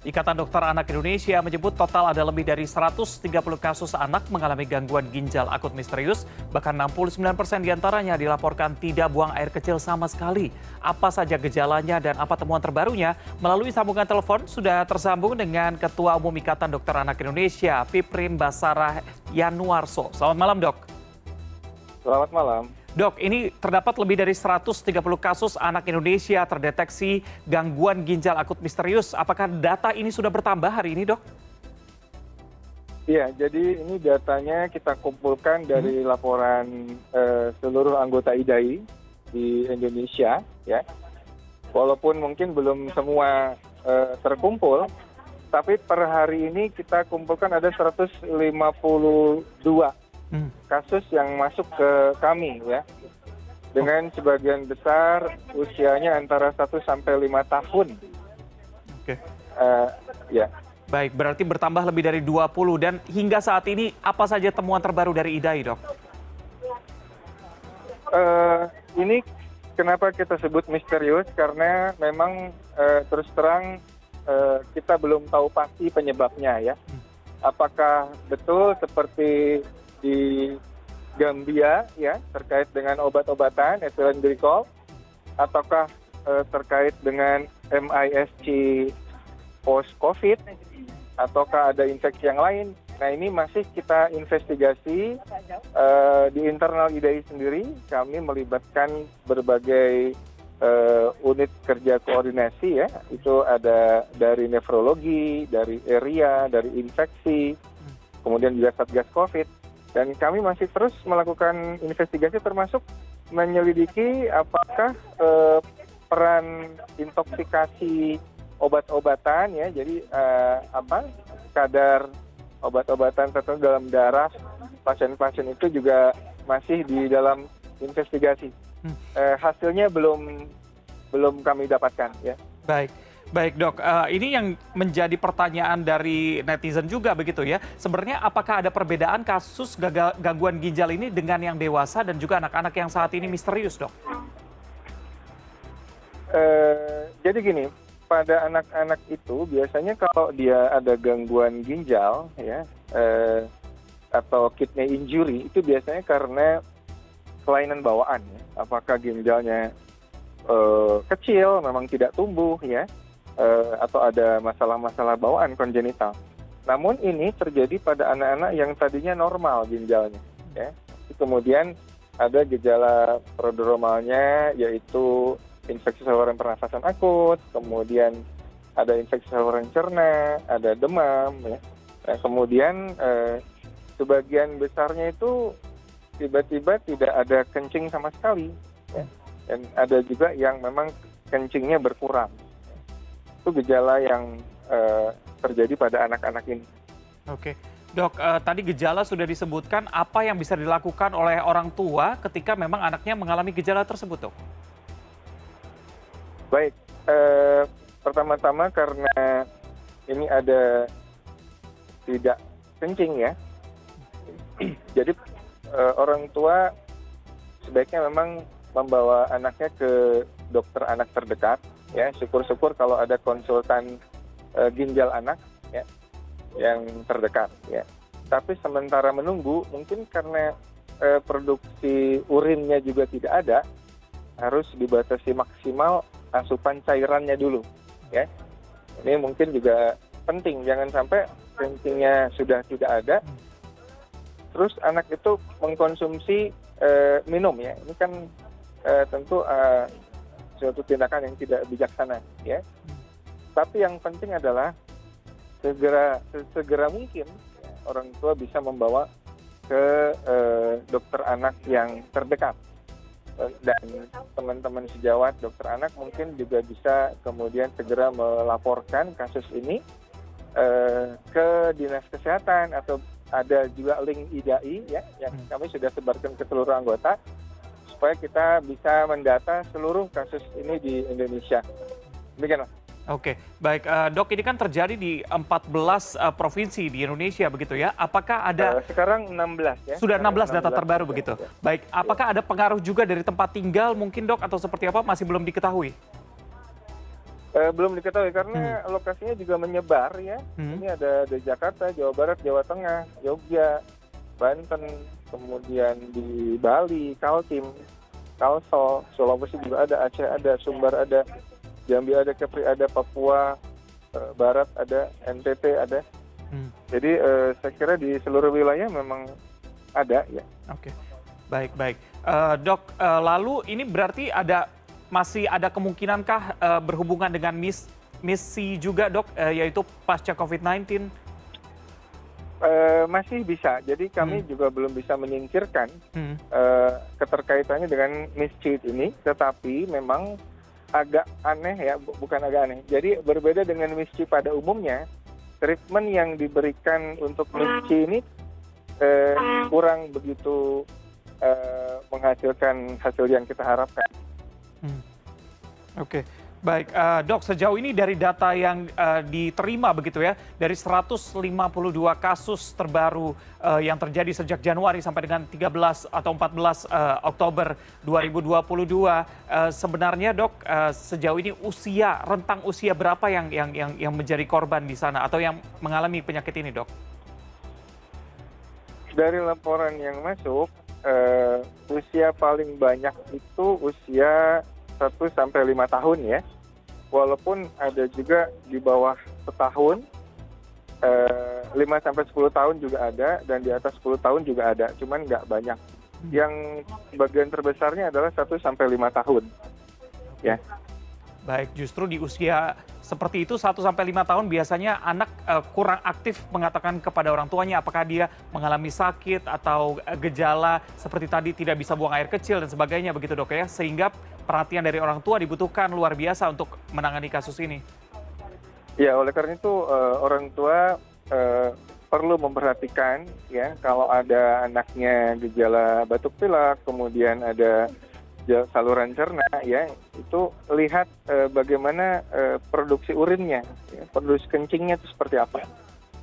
Ikatan Dokter Anak Indonesia menyebut total ada lebih dari 130 kasus anak mengalami gangguan ginjal akut misterius, bahkan 69 persen di antaranya dilaporkan tidak buang air kecil sama sekali. Apa saja gejalanya dan apa temuan terbarunya? Melalui sambungan telepon sudah tersambung dengan Ketua Umum Ikatan Dokter Anak Indonesia, Piprim Basarah Yanuarso. Selamat malam dok. Selamat malam. Dok, ini terdapat lebih dari 130 kasus anak Indonesia terdeteksi gangguan ginjal akut misterius. Apakah data ini sudah bertambah hari ini, dok? Iya, jadi ini datanya kita kumpulkan dari laporan uh, seluruh anggota IDAI di Indonesia, ya. Walaupun mungkin belum semua uh, terkumpul, tapi per hari ini kita kumpulkan ada 152 hmm. Kasus yang masuk ke kami ya dengan sebagian besar usianya antara 1 sampai 5 tahun. Oke. Okay. Uh, ya. Baik, berarti bertambah lebih dari 20 dan hingga saat ini apa saja temuan terbaru dari IDAI, Dok? Uh, ini kenapa kita sebut misterius karena memang uh, terus terang uh, kita belum tahu pasti penyebabnya ya. Hmm. Apakah betul seperti di Gambia ya terkait dengan obat-obatan ethylene glycol ataukah eh, terkait dengan MISC post COVID ataukah ada infeksi yang lain. Nah ini masih kita investigasi uh, di internal IDAI sendiri. Kami melibatkan berbagai uh, unit kerja koordinasi ya. Itu ada dari nefrologi, dari area, dari infeksi, kemudian juga satgas COVID dan kami masih terus melakukan investigasi termasuk menyelidiki apakah eh, peran intoksikasi obat-obatan ya jadi eh, apa kadar obat-obatan tertentu dalam darah pasien-pasien itu juga masih di dalam investigasi. Hmm. Eh, hasilnya belum belum kami dapatkan ya. Baik. Baik dok, uh, ini yang menjadi pertanyaan dari netizen juga begitu ya. Sebenarnya apakah ada perbedaan kasus gangguan ginjal ini dengan yang dewasa dan juga anak-anak yang saat ini misterius dok? Uh, jadi gini, pada anak-anak itu biasanya kalau dia ada gangguan ginjal ya uh, atau kidney injury itu biasanya karena kelainan bawaan ya. Apakah ginjalnya uh, kecil, memang tidak tumbuh ya atau ada masalah-masalah bawaan kongenital. Namun ini terjadi pada anak-anak yang tadinya normal ginjalnya. Ya. Kemudian ada gejala prodromalnya yaitu infeksi saluran pernafasan akut, kemudian ada infeksi saluran cerna, ada demam, ya. Nah, kemudian eh, sebagian besarnya itu tiba-tiba tidak ada kencing sama sekali, ya. dan ada juga yang memang kencingnya berkurang itu gejala yang uh, terjadi pada anak-anak ini. Oke. Dok, uh, tadi gejala sudah disebutkan apa yang bisa dilakukan oleh orang tua ketika memang anaknya mengalami gejala tersebut, dok? Baik, uh, pertama-tama karena ini ada tidak kencing ya, jadi uh, orang tua sebaiknya memang membawa anaknya ke dokter anak terdekat ya syukur-syukur kalau ada konsultan uh, ginjal anak ya yang terdekat ya. Tapi sementara menunggu mungkin karena uh, produksi urinnya juga tidak ada harus dibatasi maksimal asupan cairannya dulu ya. Ini mungkin juga penting jangan sampai kencingnya sudah tidak ada. Terus anak itu mengkonsumsi uh, minum ya. Ini kan uh, tentu uh, suatu tindakan yang tidak bijaksana ya. Tapi yang penting adalah segera segera mungkin ya, orang tua bisa membawa ke eh, dokter anak yang terdekat. Dan teman-teman sejawat dokter anak mungkin juga bisa kemudian segera melaporkan kasus ini eh, ke dinas kesehatan atau ada juga link IDAI ya yang hmm. kami sudah sebarkan ke seluruh anggota supaya kita bisa mendata seluruh kasus ini di Indonesia. Demikian, Oke, baik uh, dok ini kan terjadi di 14 uh, eh, provinsi di Indonesia begitu ya. Apakah ada? Uh, sekarang 16 ya. Sudah 16 data 16 terbaru ya, begitu. Ya. Baik, apakah ya. ada pengaruh juga dari tempat tinggal mungkin dok atau seperti apa masih belum diketahui? Eh, belum diketahui karena lokasinya juga menyebar ya. Hmm. Ini ada di Jakarta, Jawa Barat, Jawa Tengah, Jogja, Banten, kemudian di Bali, Kaltim, Kalsel, Sulawesi juga ada, Aceh ada, Sumbar ada, Jambi ada, Kepri ada, Papua eh, Barat ada, NTT ada. Hmm. Jadi eh, saya kira di seluruh wilayah memang ada ya. Oke, baik baik. Eh, dok, eh, lalu ini berarti ada masih ada kemungkinankah eh, berhubungan dengan mis misi juga dok, eh, yaitu pasca COVID-19? Eh, masih bisa. Jadi kami juga belum bisa menyingkirkan Hmm. eh, keterkaitannya dengan mischief ini, tetapi memang agak aneh ya, bu- bukan agak aneh. Jadi berbeda dengan mischief pada umumnya, treatment yang diberikan untuk mischief ini eh, kurang begitu eh, menghasilkan hasil yang kita harapkan. Hmm. Oke, baik Eh, dok. Sejauh ini dari data yang eh, diterima begitu ya, dari 152 kasus terbaru eh, yang terjadi sejak Januari sampai dengan 13 atau 14 eh, Oktober 2022, eh, sebenarnya dok eh, sejauh ini usia rentang usia berapa yang yang yang yang menjadi korban di sana atau yang mengalami penyakit ini dok? Dari laporan yang masuk, eh, usia paling banyak itu usia 1 sampai 5 tahun ya. Walaupun ada juga di bawah setahun, eh, 5 sampai 10 tahun juga ada dan di atas 10 tahun juga ada, cuman nggak banyak. Yang bagian terbesarnya adalah 1 sampai 5 tahun. Ya. Baik, justru di usia seperti itu 1 sampai 5 tahun biasanya anak eh, kurang aktif mengatakan kepada orang tuanya apakah dia mengalami sakit atau eh, gejala seperti tadi tidak bisa buang air kecil dan sebagainya begitu dok ya sehingga perhatian dari orang tua dibutuhkan luar biasa untuk menangani kasus ini. Ya, oleh karena itu eh, orang tua eh, perlu memperhatikan ya kalau ada anaknya gejala batuk pilek, kemudian ada saluran cerna ya, itu lihat eh, bagaimana eh, produksi urinnya, ya, produksi kencingnya itu seperti apa.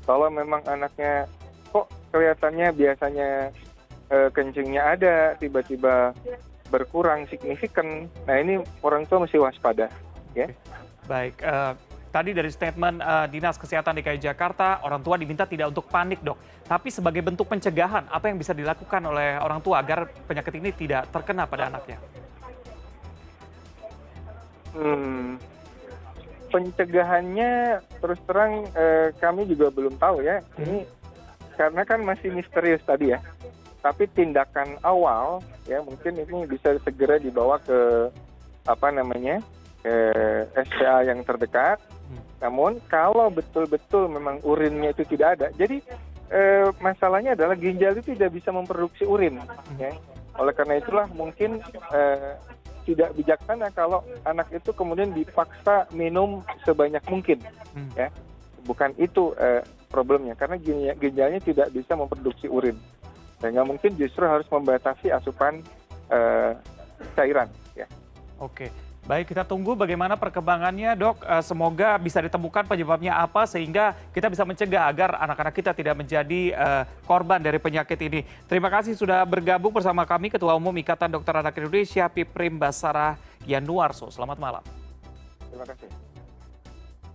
Kalau memang anaknya kok kelihatannya biasanya eh, kencingnya ada, tiba-tiba berkurang signifikan, nah ini orang tua mesti waspada ya. Baik, eh, tadi dari statement eh, Dinas Kesehatan DKI Jakarta, orang tua diminta tidak untuk panik dok. Tapi sebagai bentuk pencegahan, apa yang bisa dilakukan oleh orang tua agar penyakit ini tidak terkena pada anaknya? Hmm, pencegahannya terus terang eh, kami juga belum tahu ya. Ini karena kan masih misterius tadi ya. Tapi tindakan awal ya mungkin ini bisa segera dibawa ke apa namanya ke SPA yang terdekat. Namun kalau betul-betul memang urinnya itu tidak ada, jadi eh, masalahnya adalah ginjal itu tidak bisa memproduksi urin. Ya. Oleh karena itulah mungkin eh, tidak bijaksana kalau anak itu kemudian dipaksa minum sebanyak mungkin Hmm. ya. Bukan itu eh, problemnya karena ginja- ginjalnya tidak bisa memproduksi urin. Sehingga mungkin justru harus membatasi asupan eh, cairan ya. Oke, baik kita tunggu bagaimana perkembangannya dok. Eh, semoga bisa ditemukan penyebabnya apa sehingga kita bisa mencegah agar anak-anak kita tidak menjadi eh, korban dari penyakit ini. Terima kasih sudah bergabung bersama kami Ketua Umum Ikatan Dokter Anak Indonesia Piprim Basarah Yanuarso. Selamat malam. terima kasih